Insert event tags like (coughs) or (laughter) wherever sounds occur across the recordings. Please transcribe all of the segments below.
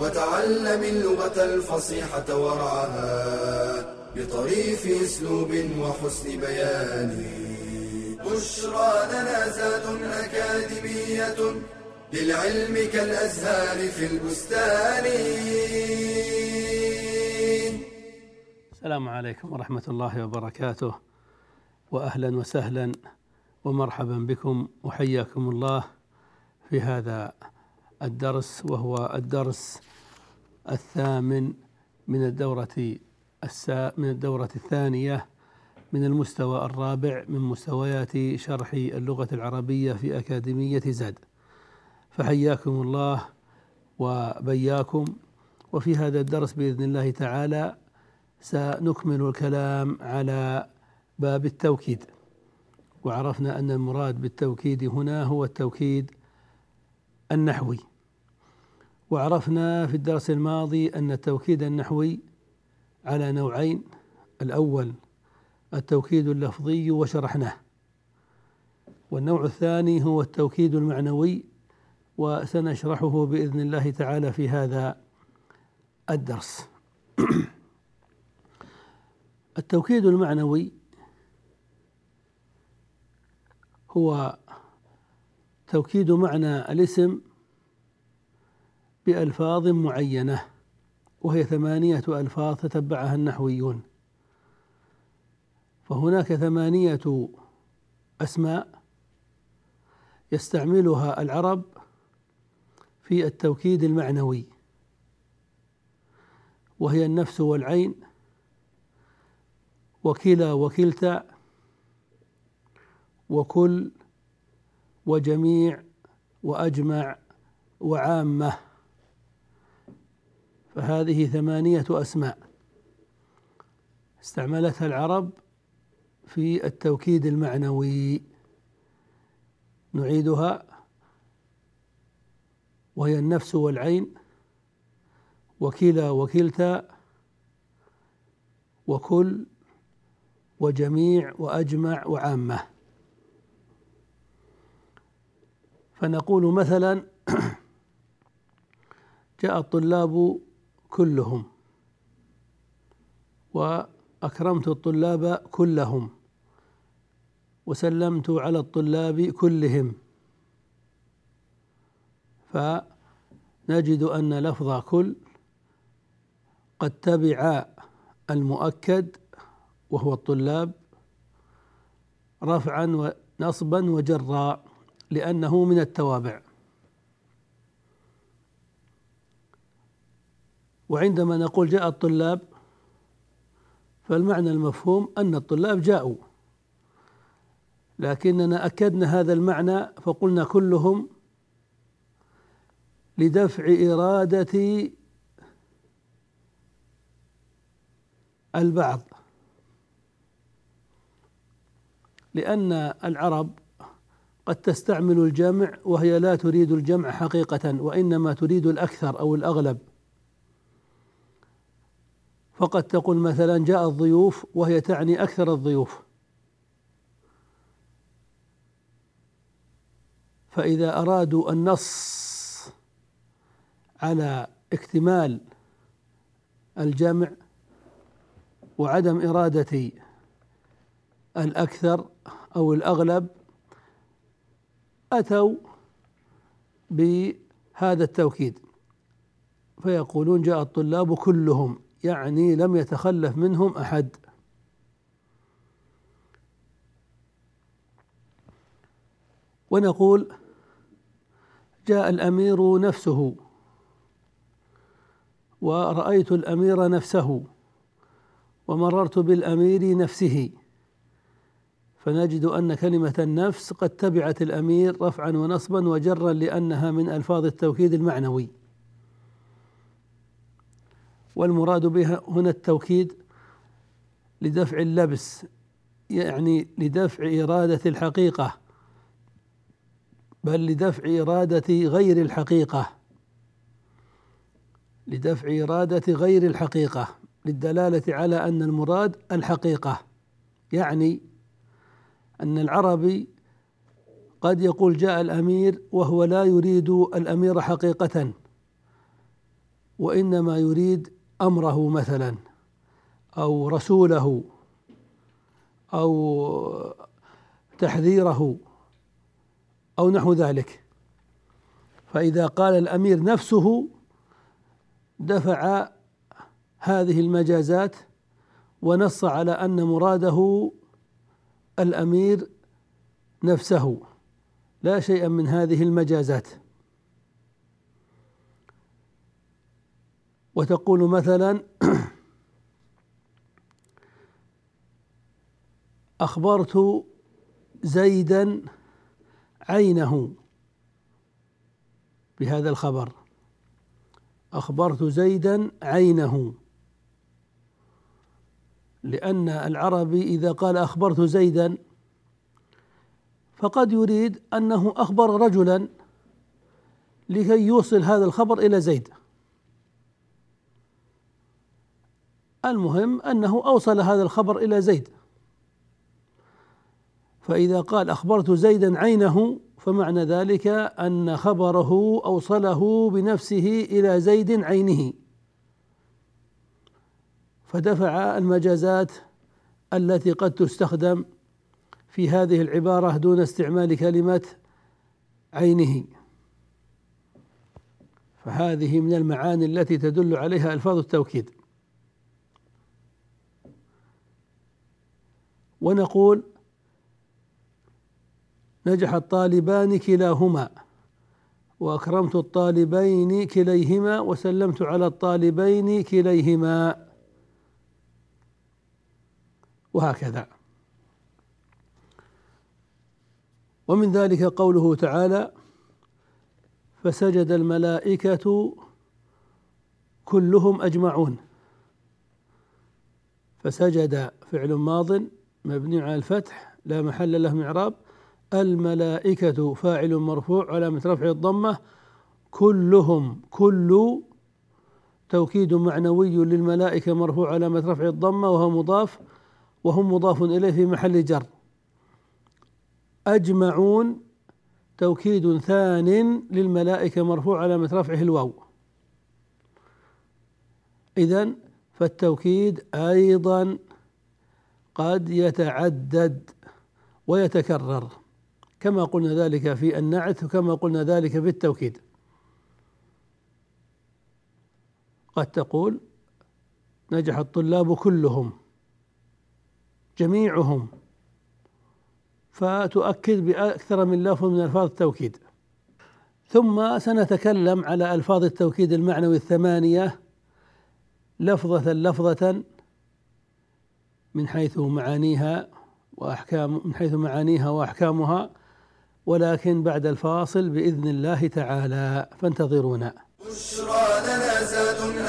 وتعلم اللغة الفصيحة ورعاها بطريف أسلوب وحسن بيان. بشرى لنا زاد أكاديمية للعلم كالأزهار في البستان. السلام عليكم ورحمة الله وبركاته. وأهلا وسهلا ومرحبا بكم وحياكم الله في هذا الدرس وهو الدرس الثامن من الدورة السا من الدورة الثانية من المستوى الرابع من مستويات شرح اللغة العربية في أكاديمية زاد. فحياكم الله وبياكم. وفي هذا الدرس بإذن الله تعالى سنكمل الكلام على باب التوكيد. وعرفنا أن المراد بالتوكيد هنا هو التوكيد النحوي. وعرفنا في الدرس الماضي أن التوكيد النحوي على نوعين. الأول التوكيد اللفظي وشرحناه. والنوع الثاني هو التوكيد المعنوي وسنشرحه بإذن الله تعالى في هذا الدرس. (clears throat) التوكيد المعنوي هو توكيد معنى الاسم بألفاظ معينة وهي ثمانية ألفاظ تتبعها النحويون. فهناك ثمانية أسماء يستعملها العرب في التوكيد المعنوي وهي النفس والعين وكلا وكلتا وكل وجميع وأجمع وعامة. فهذه ثمانية أسماء. استعملتها العرب في التوكيد المعنوي. نعيدها. وهي النفس والعين. وكلا وكلتا. وكل. وجميع وأجمع وعامة. فنقول مثلا (clears throat) جاء الطلاب كلهم وأكرمت الطلاب كلهم وسلمت على الطلاب كلهم فنجد أن لفظ كل قد تبع المؤكد وهو الطلاب رفعا ونصبا وجرا. لأنه من التوابع. وعندما نقول جاء الطلاب فالمعنى المفهوم أن الطلاب جاءوا. لكننا أكدنا هذا المعنى فقلنا كلهم لدفع إرادة البعض. لأن العرب قد تستعمل الجمع وهي لا تريد الجمع حقيقة وإنما تريد الأكثر أو الأغلب. فقد تقول مثلا جاء الضيوف وهي تعني أكثر الضيوف. فإذا أرادوا النص على اكتمال الجمع وعدم إرادة الأكثر أو الأغلب أتوا بهذا التوكيد. فيقولون جاء الطلاب كلهم يعني لم يتخلف منهم أحد. ونقول جاء الأمير نفسه ورأيت الأمير نفسه ومررت بالأمير نفسه. فنجد أن كلمة النفس قد تبعت الأمير رفعا ونصبا وجرا لأنها من ألفاظ التوكيد المعنوي. والمراد بها هنا التوكيد لدفع اللبس يعني لدفع إرادة الحقيقة بل لدفع إرادة غير الحقيقة. لدفع إرادة غير الحقيقة للدلالة على أن المراد الحقيقة يعني أن العربي قد يقول جاء الأمير وهو لا يريد الأمير حقيقة وإنما يريد أمره مثلا أو رسوله أو تحذيره أو نحو ذلك. فإذا قال الأمير نفسه دفع هذه المجازات ونص على أن مراده الأمير نفسه. لا شيء من هذه المجازات. وتقول مثلا (clears throat) أخبرت زيدا عينه. بهذا الخبر. أخبرت زيدا عينه. لأن العربي إذا قال أخبرت زيدا فقد يريد أنه أخبر رجلا لكي يوصل هذا الخبر إلى زيد. المهم أنه أوصل هذا الخبر إلى زيد. فإذا قال أخبرت زيدا عينه فمعنى ذلك أن خبره أوصله بنفسه إلى زيد عينه. فدفع المجازات التي قد تستخدم في هذه العبارة دون استعمال كلمة عينه. فهذه من المعاني التي تدل عليها ألفاظ التوكيد. ونقول نجح الطالبان كلاهما وأكرمت الطالبين كليهما وسلمت على الطالبين كليهما. وهكذا. ومن ذلك قوله تعالى فسجد الملائكة كلهم أجمعون. فسجد فعل ماض مبني على الفتح لا محل له من إعراب الملائكة فاعل مرفوع علامة رفع الضمة. كلهم كل توكيد معنوي للملائكة مرفوع علامة رفع الضمة وهو مضاف. وهم مضاف إليه في محل جر. أجمعون توكيد ثان للملائكة مرفوع علامة رفعه الواو. إذا فالتوكيد أيضا قد يتعدد ويتكرر كما قلنا ذلك في النعت وكما قلنا ذلك في التوكيد. قد تقول نجح الطلاب كلهم. جميعهم. فتؤكد بأكثر من لفظ من ألفاظ التوكيد. ثم سنتكلم على ألفاظ التوكيد المعنوي الثمانية لفظة لفظة من حيث معانيها وأحكام من حيث معانيها وأحكامها ولكن بعد الفاصل بإذن الله تعالى فانتظرونا. بشرى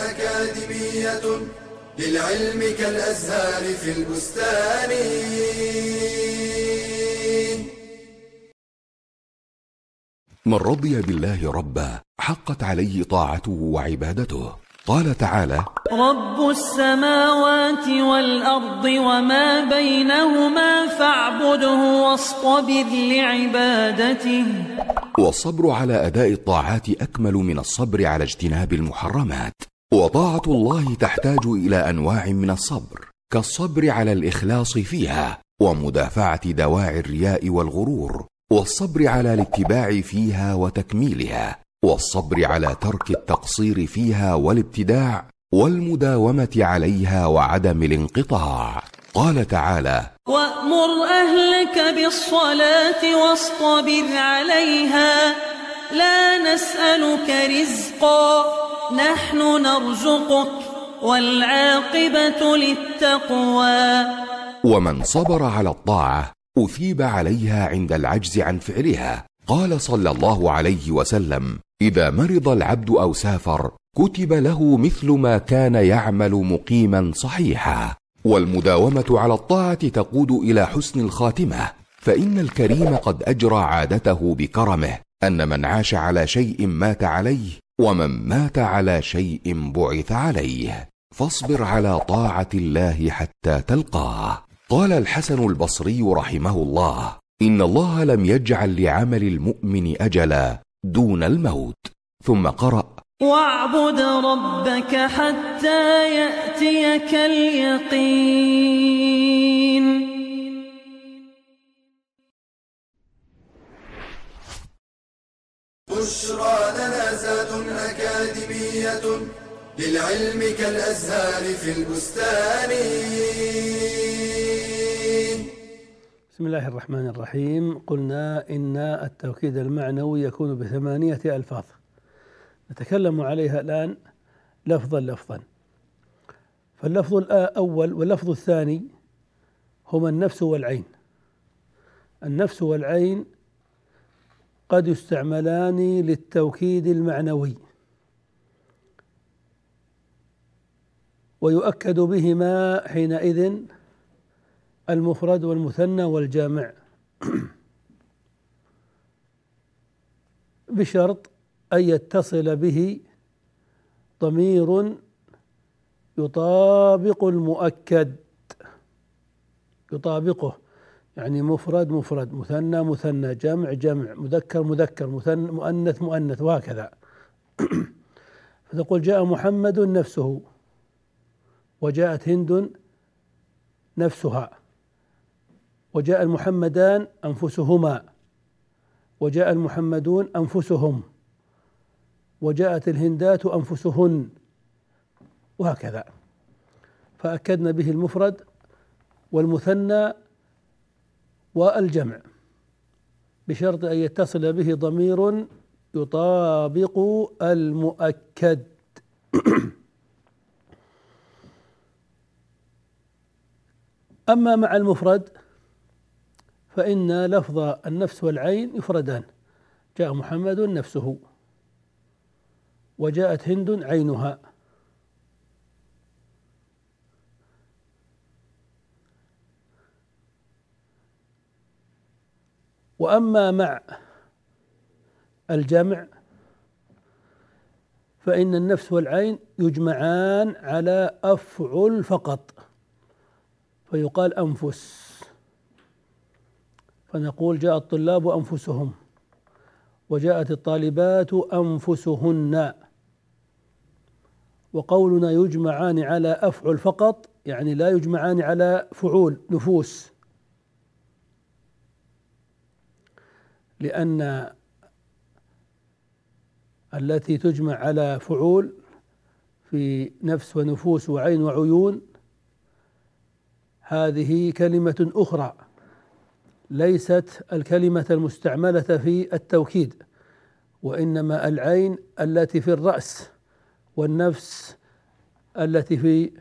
أكاديمية. للعلم كالأزهار في البستان. من رضي بالله ربا حقت عليه طاعته وعبادته. قال تعالى رب السماوات والأرض وما بينهما فاعبده واصطبر لعبادته. والصبر على أداء الطاعات أكمل من الصبر على اجتناب المحرمات. وطاعة الله تحتاج إلى أنواع من الصبر كالصبر على الإخلاص فيها ومدافعة دواعي الرياء والغرور والصبر على الاتباع فيها وتكميلها والصبر على ترك التقصير فيها والابتداع والمداومة عليها وعدم الانقطاع. قال تعالى وأمر أهلك بالصلاة واصطبر عليها لا نسألك رزقا. نحن نرزقك والعاقبة للتقوى. ومن صبر على الطاعة أثيب عليها عند العجز عن فعلها. قال صلى الله عليه وسلم إذا مرض العبد أو سافر كتب له مثل ما كان يعمل مقيما صحيحا. والمداومة على الطاعة تقود إلى حسن الخاتمة. فإن الكريم قد أجرى عادته بكرمه أن من عاش على شيء مات عليه ومن مات على شيء بعث عليه فاصبر على طاعة الله حتى تلقاه. قال الحسن البصري رحمه الله إن الله لم يجعل لعمل المؤمن أجلا دون الموت. ثم قرأ واعبد ربك حتى يأتيك اليقين. بشرى لنا زاد أكاديمية للعلم كالأزهار في البستان. بسم الله الرحمن الرحيم. قلنا إن التوكيد المعنوي يكون بثمانية ألفاظ. نتكلم عليها الآن لفظا لفظا. فاللفظ الأول واللفظ الثاني هما النفس والعين. النفس والعين قد يستعملان للتوكيد المعنوي. ويؤكد بهما حينئذ المفرد والمثنى والجامع. (clears throat) بشرط أن يتصل به ضمير يطابق المؤكد يطابقه. يعني مفرد مفرد مثنى مثنى جمع جمع مذكر مذكر مثنى مؤنث مؤنث وهكذا. (clears throat) فتقول جاء محمد نفسه وجاءت هند نفسها وجاء المحمدان أنفسهما وجاء المحمدون أنفسهم وجاءت الهندات أنفسهن وهكذا. فأكدنا به المفرد والمثنى والجمع بشرط أن يتصل به ضمير يطابق المؤكد. (coughs) أما مع المفرد فإن لفظ النفس والعين يفردان. جاء محمد نفسه وجاءت هند عينها. وأما مع الجمع فإن النفس والعين يجمعان على أفعل فقط فيقال أنفس. فنقول جاء الطلاب أنفسهم وجاءت الطالبات أنفسهن. وقولنا يجمعان على أفعل فقط يعني لا يجمعان على فعول نفوس. لأن التي تجمع على فعول في نفس ونفوس وعين وعيون هذه كلمة أخرى ليست الكلمة المستعملة في التوكيد وإنما العين التي في الرأس والنفس التي في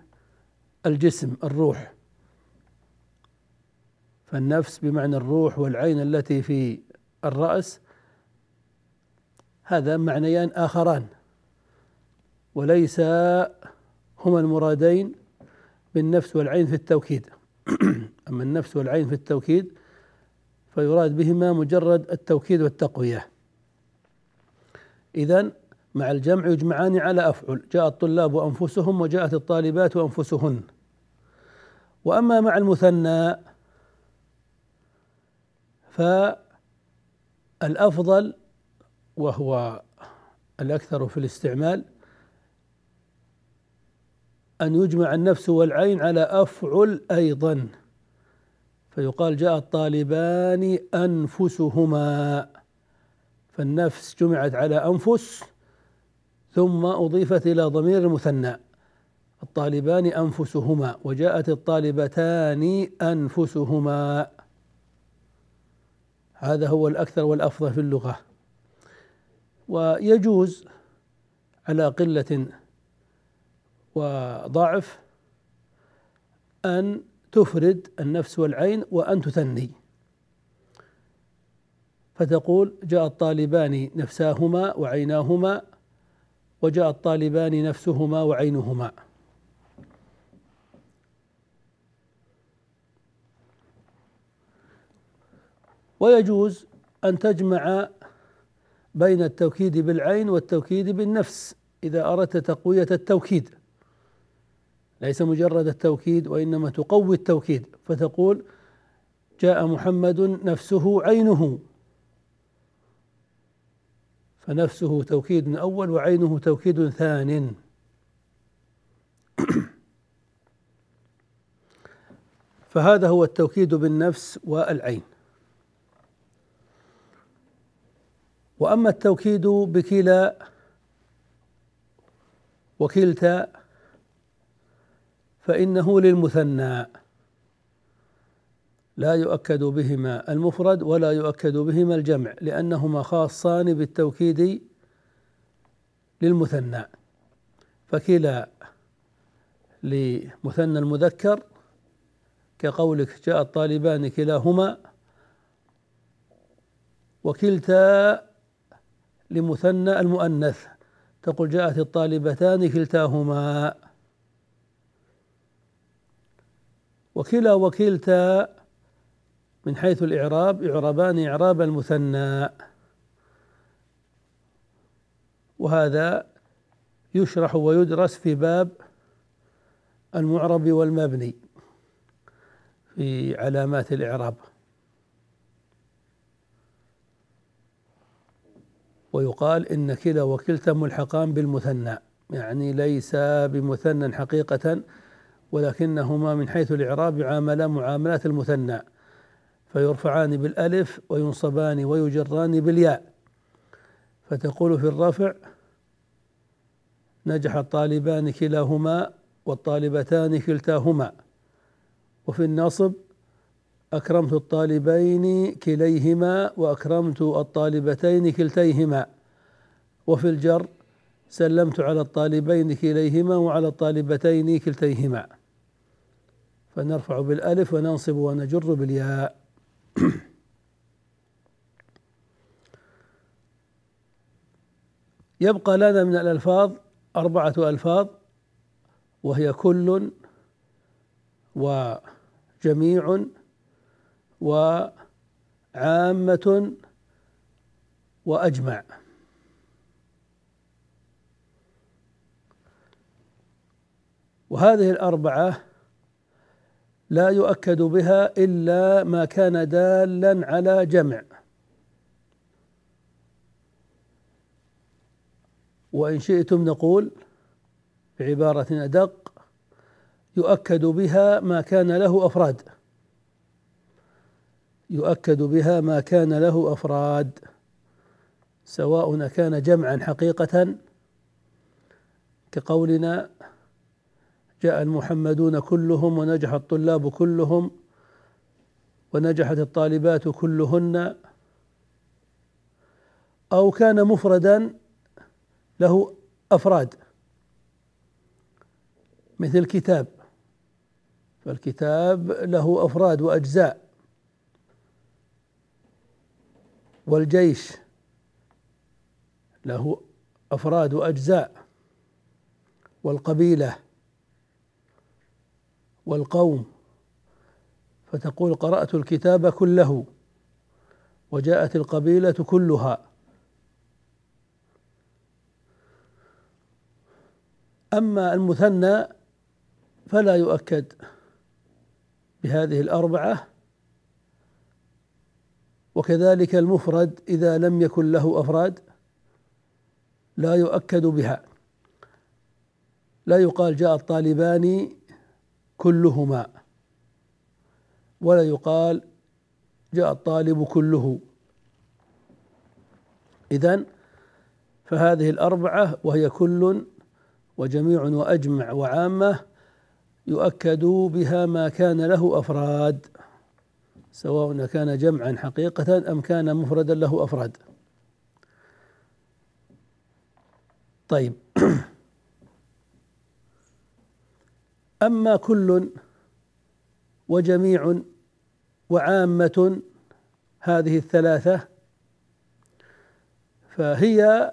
الجسم الروح. فالنفس بمعنى الروح والعين التي في الرأس هذا معنيان آخران وليس هما المرادين بالنفس والعين في التوكيد. (clears throat) أما النفس والعين في التوكيد فيراد بهما مجرد التوكيد والتقوية. إذا مع الجمع يجمعان على أفعل جاء الطلاب أنفسهم وجاءت الطالبات أنفسهن. وأما مع المثنى ف الأفضل وهو الأكثر في الاستعمال أن يجمع النفس والعين على أفعل أيضا. فيقال جاء الطالبان أنفسهما فالنفس جمعت على أنفس ثم أضيفت إلى ضمير المثنى. الطالبان أنفسهما وجاءت الطالبتان أنفسهما. هذا هو الأكثر والأفضل في اللغة. ويجوز على قلة وضعف أن تفرد النفس والعين وأن تثني. فتقول جاء الطالبان نفساهما وعيناهما وجاء الطالبان نفسهما وعينهما. ويجوز أن تجمع بين التوكيد بالعين والتوكيد بالنفس إذا أردت تقوية التوكيد. ليس مجرد التوكيد وإنما تقوي التوكيد. فتقول جاء محمد نفسه عينه. فنفسه توكيد أول وعينه توكيد ثان. (coughs) فهذا هو التوكيد بالنفس والعين. وأما التوكيد بكلا وكلتا فإنه للمثنى لا يؤكد بهما المفرد ولا يؤكد بهما الجمع لأنهما خاصان بالتوكيد للمثنى. فكلا لمثنى المذكر كقولك جاء الطالبان كلاهما وكلتا لمثنى المؤنث. تقول جاءت الطالبتان كلتاهما. وكلا وكلتا من حيث الإعراب يعربان إعراب المثنى. وهذا يشرح ويدرس في باب المعرب والمبني في علامات الإعراب. ويقال إن كلا وكلتا ملحقان بالمثنى يعني ليس بمثنى حقيقة ولكنهما من حيث الإعراب يعاملا معاملات المثنى فيرفعان بالألف وينصبان ويجران بالياء. فتقول في الرفع نجح الطالبان كلاهما والطالبتان كلتاهما. وفي النصب أكرمت الطالبين كليهما وأكرمت الطالبتين كلتيهما. وفي الجر سلمت على الطالبين كليهما وعلى الطالبتين كلتيهما. فنرفع بالألف وننصب ونجر بالياء. (clears throat) يبقى لنا من الألفاظ أربعة ألفاظ وهي كل وجميع وعامة وأجمع. وهذه الأربعة لا يؤكد بها إلا ما كان دالا على جمع. وإن شئتم نقول بعبارة أدق يؤكد بها ما كان له أفراد. يؤكد بها ما كان له أفراد. سواء كان جمعا حقيقه كقولنا جاء المحمدون كلهم ونجح الطلاب كلهم ونجحت الطالبات كلهن أو كان مفردا له أفراد مثل كتاب فالكتاب له أفراد وأجزاء. والجيش له أفراد وأجزاء. والقبيلة والقوم فتقول قرأت الكتاب كله وجاءت القبيلة كلها. أما المثنى فلا يؤكد بهذه الأربعة وكذلك المفرد إذا لم يكن له أفراد لا يؤكد بها. لا يقال جاء الطالبان كلهما. ولا يقال جاء الطالب كله. إذن فهذه الأربعة وهي كل وجميع وأجمع وعامة يؤكد بها ما كان له أفراد سواء كان جمعا حقيقة أم كان مفردا له أفراد. طيب. (clears throat) أما كل وجميع وعامة هذه الثلاثة فهي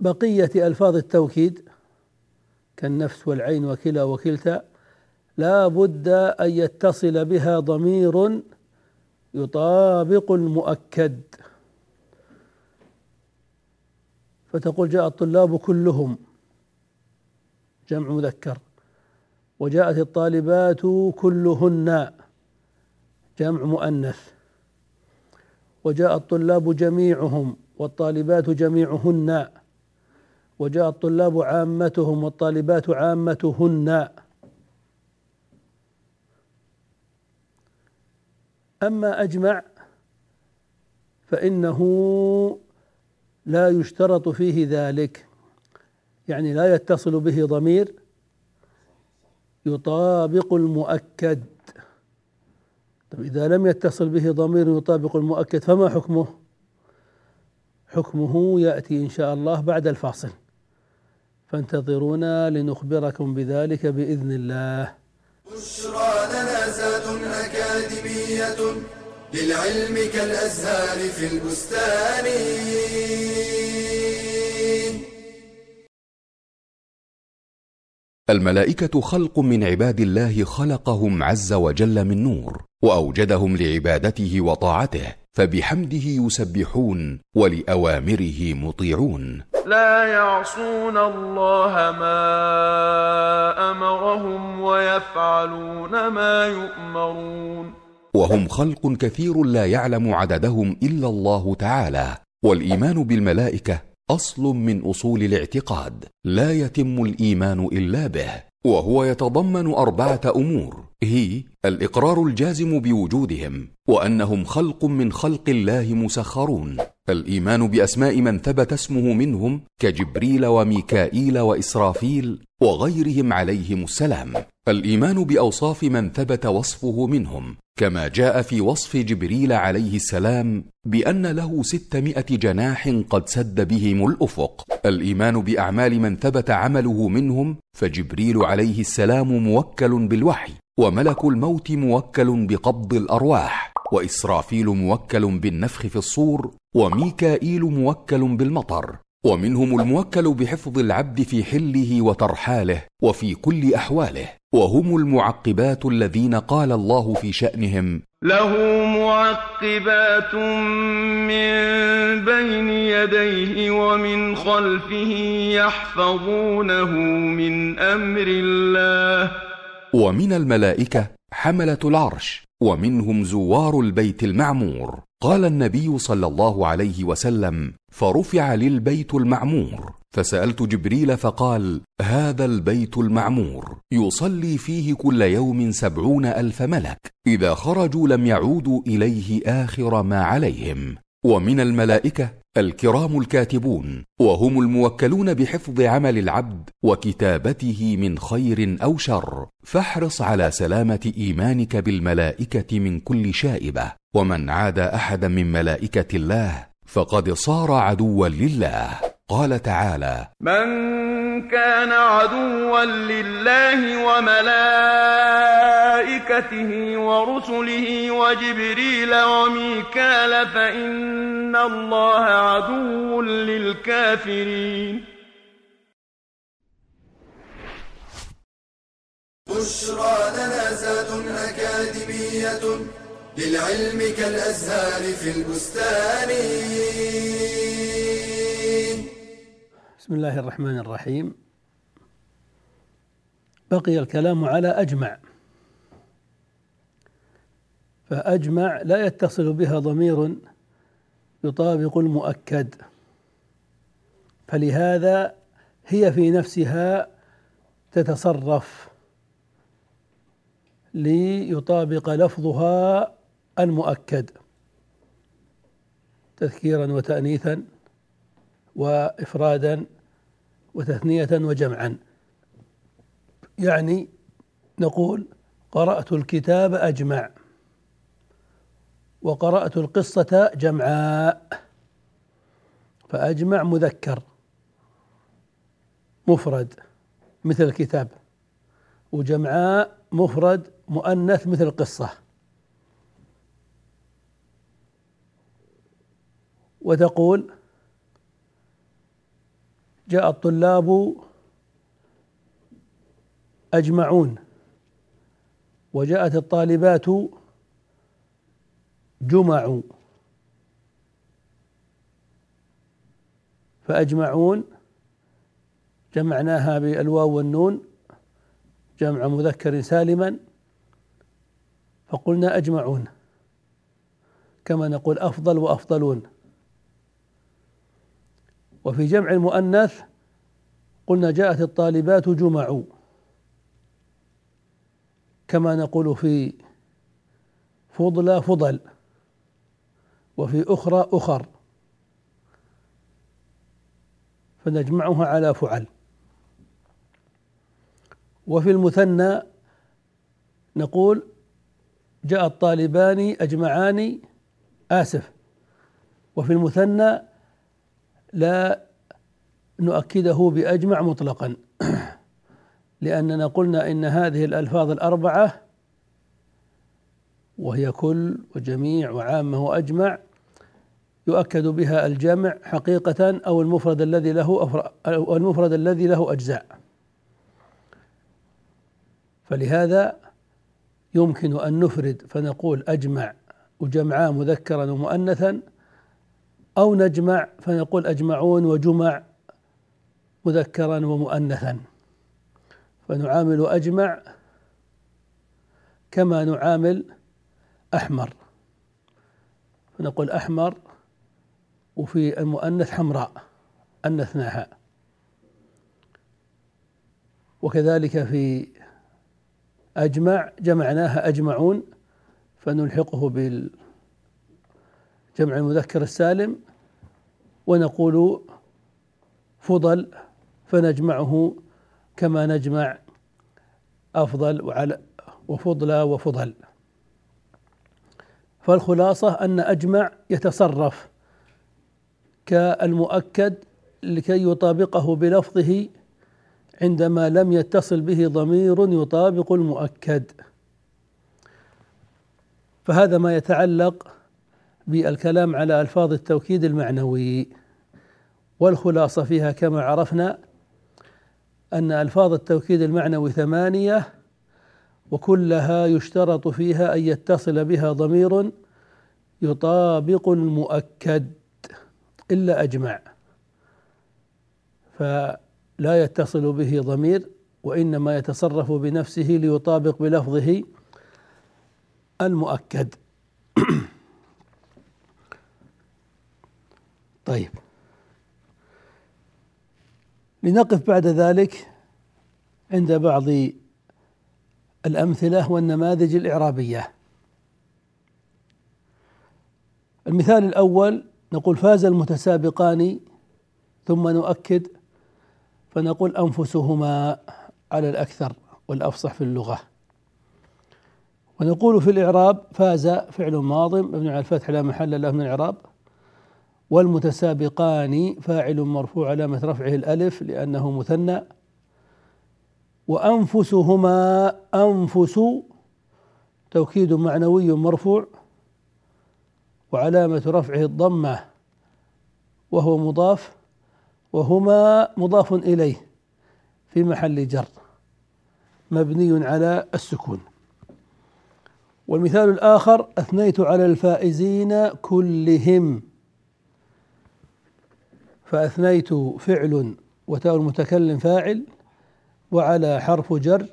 بقية ألفاظ التوكيد كالنفس والعين وكلا وكلتا لا بد أن يتصل بها ضمير يطابق المؤكد. فتقول جاء الطلاب كلهم جمع مذكر. وجاءت الطالبات كلهن. جمع مؤنث. وجاء الطلاب جميعهم والطالبات جميعهن. وجاء الطلاب عامتهم والطالبات عامتهن. أما أجمع فإنه لا يشترط فيه ذلك. يعني لا يتصل به ضمير يطابق المؤكد. طيب إذا لم يتصل به ضمير يطابق المؤكد فما حكمه؟ حكمه يأتي إن شاء الله بعد الفاصل. فانتظرونا لنخبركم بذلك بإذن الله. بشرى لنا أكاديمية للعلم كالأزهار في البستان. الملائكة خلق من عباد الله خلقهم عز وجل من نور وأوجدهم لعبادته وطاعته فبحمده يسبحون ولأوامره مطيعون. لا يعصون الله ما أمرهم ويفعلون ما يؤمرون. وهم خلق كثير لا يعلم عددهم إلا الله تعالى والإيمان بالملائكة أصل من أصول الاعتقاد لا يتم الإيمان إلا به وهو يتضمن أربعة أمور هي الإقرار الجازم بوجودهم وأنهم خلق من خلق الله مسخرون. الإيمان بأسماء من ثبت اسمه منهم كجبريل وميكائيل وإسرافيل وغيرهم عليهم السلام. الإيمان بأوصاف من ثبت وصفه منهم كما جاء في وصف جبريل عليه السلام بأن له ستمائة جناح قد سد بهم الأفق. الإيمان بأعمال من ثبت عمله منهم فجبريل عليه السلام موكل بالوحي وملك الموت موكل بقبض الأرواح وإسرافيل موكل بالنفخ في الصور وميكائيل موكل بالمطر ومنهم الموكل بحفظ العبد في حله وترحاله وفي كل أحواله وهم المعقبات الذين قال الله في شأنهم. له معقبات من بين يديه ومن خلفه يحفظونه من أمر الله. ومن الملائكة حملة العرش ومنهم زوار البيت المعمور. قال النبي صلى الله عليه وسلم فرفع للبيت المعمور. فسألت جبريل فقال هذا البيت المعمور يصلي فيه كل يوم سبعون ألف ملك إذا خرجوا لم يعودوا إليه آخر ما عليهم. ومن الملائكة الكرام الكاتبون وهم الموكلون بحفظ عمل العبد وكتابته من خير أو شر. فاحرص على سلامة إيمانك بالملائكة من كل شائبة. ومن عاد أحدا من ملائكة الله فقد صار عدوا لله. قال تعالى من كان عدوا لله وملائكته ورسله وجبريل وميكال فإن الله عدو للكافرين. بشرى لنا زاد أكاديمية للعلم كالأزهار في البستان. بسم الله الرحمن الرحيم. بقي الكلام على أجمع. فأجمع لا يتصل بها ضمير يطابق المؤكد. فلهذا هي في نفسها تتصرف ليطابق لفظها المؤكد. تذكيرا وتأنيثا وإفرادا وتثنية وجمعا. يعني نقول قرأت الكتاب أجمع وقرأت القصة جمعاء فأجمع مذكر مفرد مثل الكتاب وجمعاء مفرد مؤنث مثل القصة. جاء الطلاب أجمعون وجاءت الطالبات جمع فأجمعون جمعناها بالواو والنون جمع مذكر سالما فقلنا أجمعون كما نقول أفضل وأفضلون. وفي جمع المؤنث قلنا جاءت الطالبات جمع. كما نقول في فضل فضل وفي أخرى أخر. فنجمعها على فعل. وفي المثنى نقول جاء الطالبان أجمعان آسف. وفي المثنى لا نؤكده بأجمع مطلقا. (clears throat) لأننا قلنا إن هذه الألفاظ الأربعة وهي كل وجميع وعامة وأجمع يؤكد بها الجمع حقيقة أو المفرد الذي له أو المفرد الذي له أجزاء. فلهذا يمكن أن نفرد فنقول أجمع وجمعا مذكرا ومؤنثا أو نجمع فنقول أجمعون وجمع مذكرا ومؤنثا. فنعامل أجمع كما نعامل أحمر. فنقول أحمر وفي المؤنث حمراء أنثناها. وكذلك في أجمع جمعناها أجمعون فنلحقه بالجمع المذكر السالم ونقول فضل فنجمعه كما نجمع أفضل وعلى وفضلى وفضل. فالخلاصة أن أجمع يتصرف كالمؤكد لكي يطابقه بلفظه عندما لم يتصل به ضمير يطابق المؤكد. فهذا ما يتعلق بالكلام على ألفاظ التوكيد المعنوي. والخلاصة فيها كما عرفنا أن ألفاظ التوكيد المعنوي ثمانية وكلها يشترط فيها أن يتصل بها ضمير يطابق المؤكد إلا أجمع. فلا يتصل به ضمير وإنما يتصرف بنفسه ليطابق بلفظه المؤكد. (clears throat) طيب. لنقف بعد ذلك عند بعض الأمثلة والنماذج الإعرابية. المثال الأول نقول فاز المتسابقان ثم نؤكد فنقول أنفسهما على الأكثر والأفصح في اللغة. ونقول في الإعراب فاز فعل ماض مبني على الفتح لا محل له من الإعراب. والمتسابقان فاعل مرفوع علامة رفعه الألف لأنه مثنى. وأنفسهما أنفس توكيد معنوي مرفوع. وعلامة رفعه الضمة وهو مضاف وهما مضاف إليه في محل جر مبني على السكون. والمثال الآخر أثنيت على الفائزين كلهم. فأثنيت فعل وتاء المتكلم فاعل وعلى حرف جر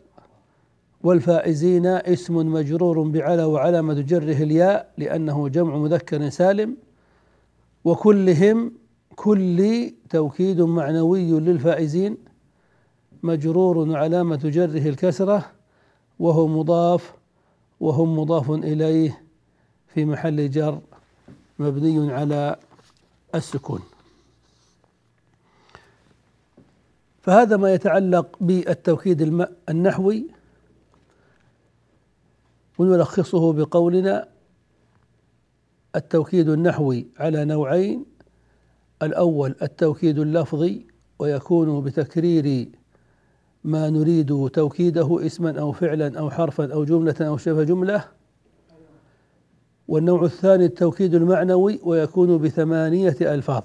والفائزين اسم مجرور بعلى وعلامة جره الياء لأنه جمع مذكر سالم وكلهم كل توكيد معنوي للفائزين مجرور وعلامة جره الكسرة وهو مضاف وهم مضاف إليه في محل جر مبني على السكون. فهذا ما يتعلق بالتوكيد النحوي ونلخصه بقولنا التوكيد النحوي على نوعين. الأول التوكيد اللفظي ويكون بتكرير ما نريد توكيده اسما أو فعلا أو حرفا أو جملة أو شبه جملة. والنوع الثاني التوكيد المعنوي ويكون بثمانية ألفاظ.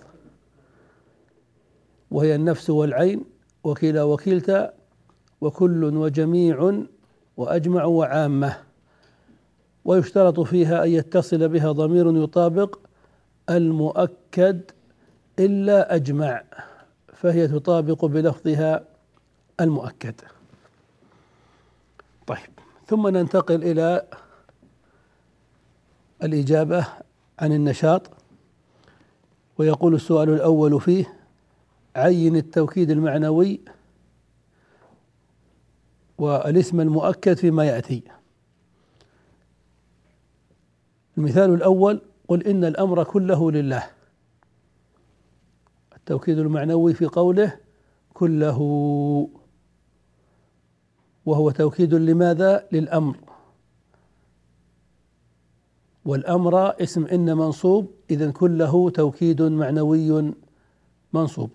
وهي النفس والعين. وكلا وكلتا وكل وجميع وأجمع وعامة. ويشترط فيها أن يتصل بها ضمير يطابق المؤكد إلا أجمع فهي تطابق بلفظها المؤكد. طيب ثم ننتقل إلى الإجابة عن النشاط. ويقول السؤال الأول فيه عين التوكيد المعنوي والاسم المؤكد فيما يأتي. المثال الأول قل إن الأمر كله لله. التوكيد المعنوي في قوله كله وهو توكيد لماذا؟ للأمر. والأمر اسم إن منصوب إذا كله توكيد معنوي منصوب.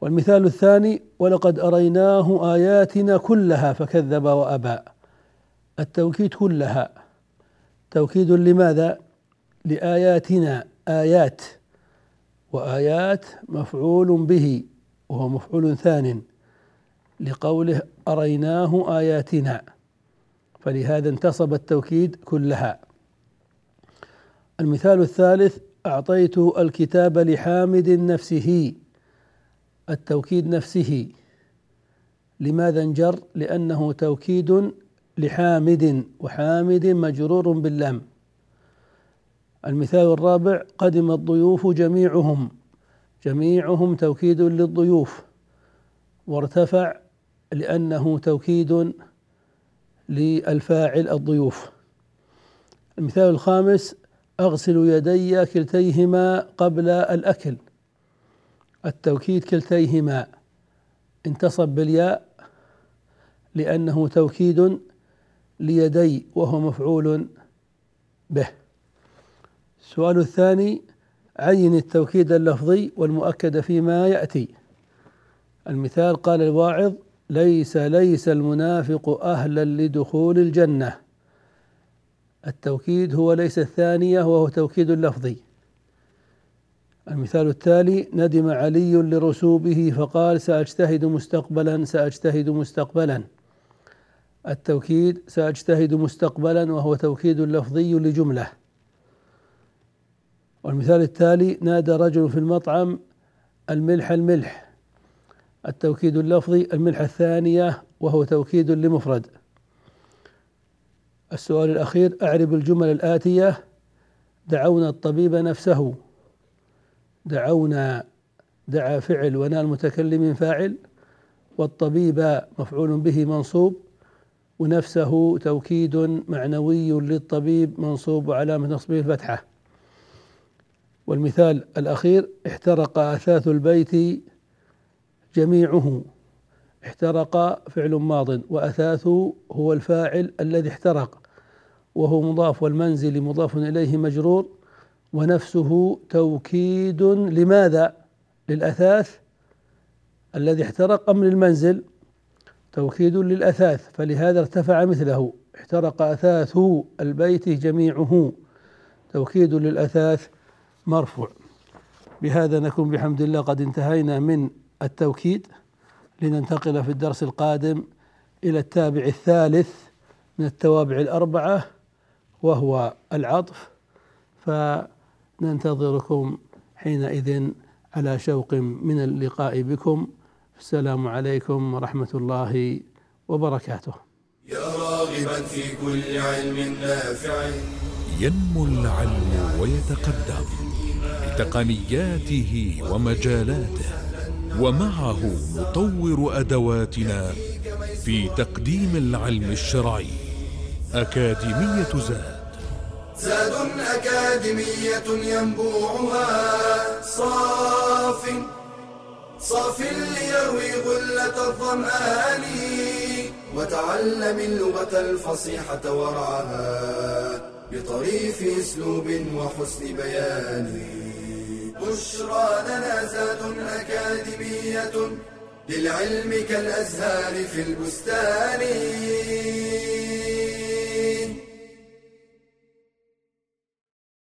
والمثال الثاني ولقد أريناه آياتنا كلها فكذب وأبى. التوكيد كلها. توكيد لماذا؟ لآياتنا. آيات. وآيات مفعول به وهو مفعول ثان. لقوله أريناه آياتنا. فلهذا انتصب التوكيد كلها. المثال الثالث أعطيت الكتاب لحامد نفسه. التوكيد نفسه. لماذا انجر؟ لأنه توكيد لحامد وحامد مجرور باللام. المثال الرابع قدم الضيوف جميعهم. جميعهم توكيد للضيوف. وارتفع لأنه توكيد للفاعل الضيوف. المثال الخامس أغسل يدي كلتيهما قبل الأكل. التوكيد كلتيهما انتصب بالياء لأنه توكيد ليدي وهو مفعول به. السؤال الثاني عين التوكيد اللفظي والمؤكد فيما يأتي. المثال قال الواعظ ليس ليس المنافق أهلا لدخول الجنة. التوكيد هو ليس الثانية وهو توكيد لفظي. المثال التالي ندم علي لرسوبه فقال سأجتهد مستقبلا سأجتهد مستقبلا. التوكيد سأجتهد مستقبلا وهو توكيد لفظي لجملة. والمثال التالي نادى رجل في المطعم الملح الملح. التوكيد اللفظي الملح الثانية وهو توكيد لمفرد. السؤال الأخير أعرب الجمل الآتية دعونا الطبيب نفسه. دعونا دعا فعل ونال متكلم فاعل والطبيب مفعول به منصوب ونفسه توكيد معنوي للطبيب منصوب وعلامة نصبه الفتحة. والمثال الأخير احترق أثاث البيت جميعه. احترق فعل ماض وأثاث هو الفاعل الذي احترق وهو مضاف والمنزل مضاف إليه مجرور. ونفسه توكيد لماذا؟ للأثاث الذي احترق أم للمنزل؟ توكيد للأثاث فلهذا ارتفع مثله احترق أثاث البيت جميعه. توكيد للأثاث مرفوع. بهذا نكون بحمد الله قد انتهينا من التوكيد. لننتقل في الدرس القادم إلى التابع الثالث من التوابع الأربعة وهو العطف. فننتظركم حينئذ على شوق من اللقاء بكم. السلام عليكم ورحمة الله وبركاته. يا راغبا في كل علم نافع. ينمو العلم ويتقدم بتقنياته ومجالاته ومعه نطور أدواتنا في تقديم العلم الشرعي. أكاديمية زاد. زاد أكاديمية ينبوعها. صاف صاف ليروي غلة الظمآن وتعلم اللغة الفصيحة ورعاها بطريف أسلوب وحسن بيان. بشرى لنا زاد أكاديمية للعلم كالأزهار في البستان.